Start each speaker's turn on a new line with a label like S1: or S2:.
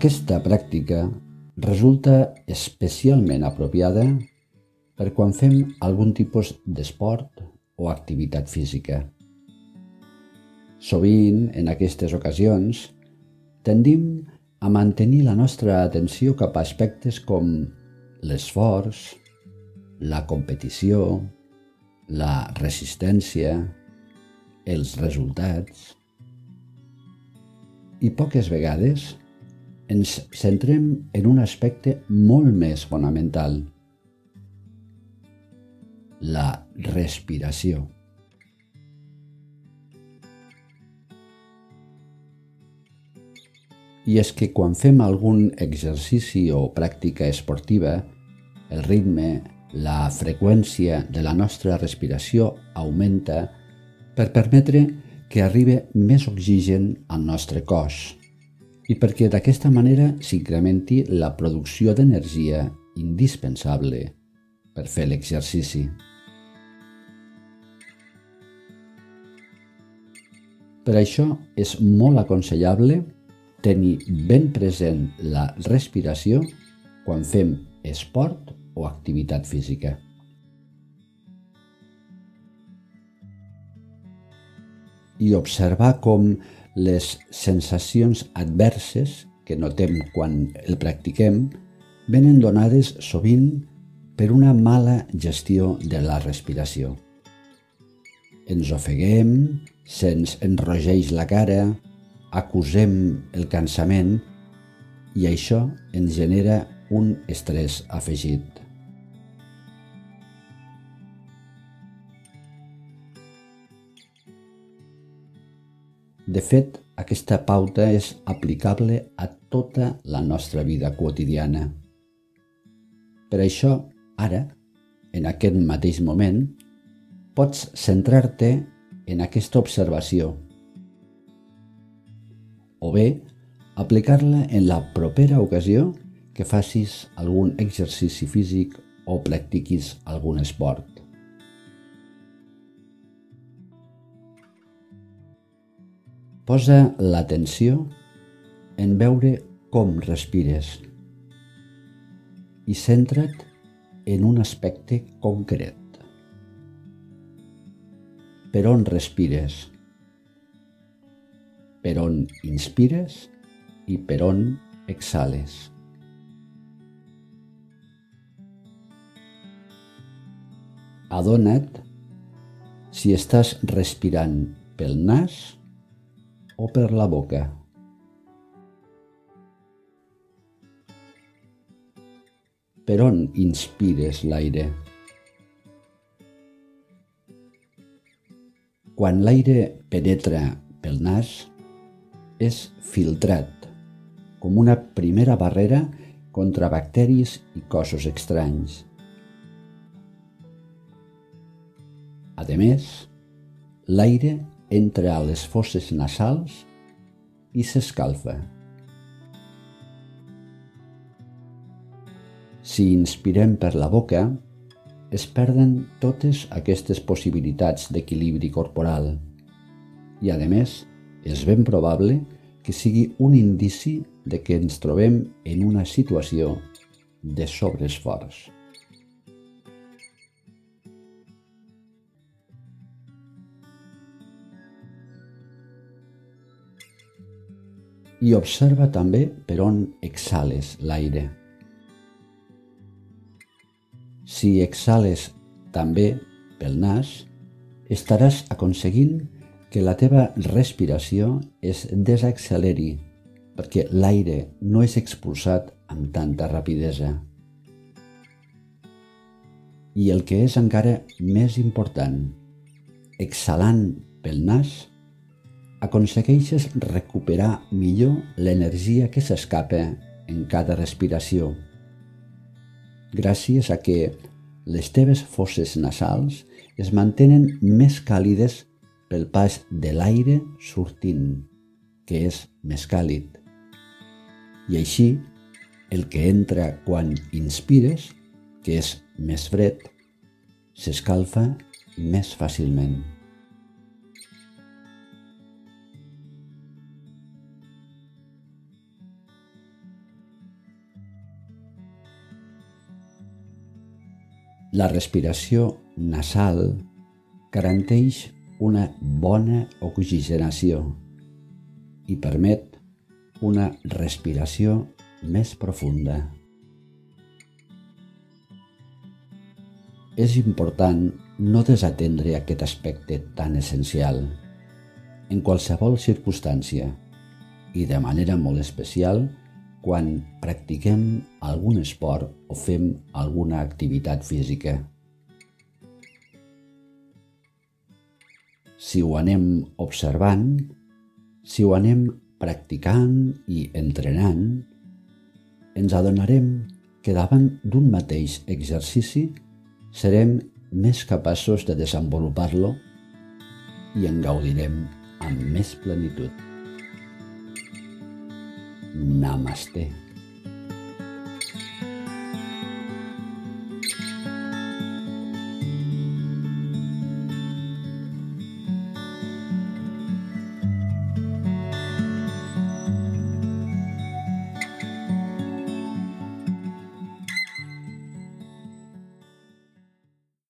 S1: Aquesta pràctica resulta especialment apropiada per quan fem algun tipus d'esport o activitat física. Sovint, en aquestes ocasions, tendim a mantenir la nostra atenció cap a aspectes com l'esforç, la competició, la resistència, els resultats. I poques vegades ens centrem en un aspecte molt més fonamental, la respiració. I és que quan fem algun exercici o pràctica esportiva, el ritme, la freqüència de la nostra respiració augmenta per permetre que arribi més oxigen al nostre cos i perquè d'aquesta manera s'incrementi la producció d'energia indispensable per fer l'exercici. Per això és molt aconsellable tenir ben present la respiració quan fem esport o activitat física. I observar com les sensacions adverses que notem quan el practiquem venen donades sovint per una mala gestió de la respiració. Ens ofeguem, se'ns enrogeix la cara, acusem el cansament i això ens genera un estrès afegit. De fet, aquesta pauta és aplicable a tota la nostra vida quotidiana. Per això, ara, en aquest mateix moment, pots centrar-te en aquesta observació o bé aplicar-la en la propera ocasió que facis algun exercici físic o practiquis algun esport. Posa l'atenció en veure com respires i centra't en un aspecte concret. Per on respires? Per on inspires i per on exhales? Adona't si estàs respirant pel nas o per la boca. Per on inspires l'aire? Quan l'aire penetra pel nas, és filtrat, com una primera barrera contra bacteris i cossos estranys. A més, l'aire entra a les fosses nasals i s'escalfa. Si inspirem per la boca, es perden totes aquestes possibilitats d'equilibri corporal i, a més, és ben probable que sigui un indici de que ens trobem en una situació de sobreesforç. I observa també per on exhales l'aire. Si exhales també pel nas, estaràs aconseguint que la teva respiració es desacceleri perquè l'aire no és expulsat amb tanta rapidesa. I el que és encara més important, exhalant pel nas, aconsegueixes recuperar millor l'energia que s'escapa en cada respiració, gràcies a que les teves fosses nasals es mantenen més càlides pel pas de l'aire sortint, que és més càlid. I així, el que entra quan inspires, que és més fred, s'escalfa més fàcilment. La respiració nasal garanteix una bona oxigenació i permet una respiració més profunda. És important no desatendre aquest aspecte tan essencial en qualsevol circumstància i de manera molt especial quan practiquem algun esport o fem alguna activitat física. Si ho anem observant, si ho anem practicant i entrenant, ens adonarem que davant d'un mateix exercici serem més capaços de desenvolupar-lo i en gaudirem amb més plenitud. Namaste.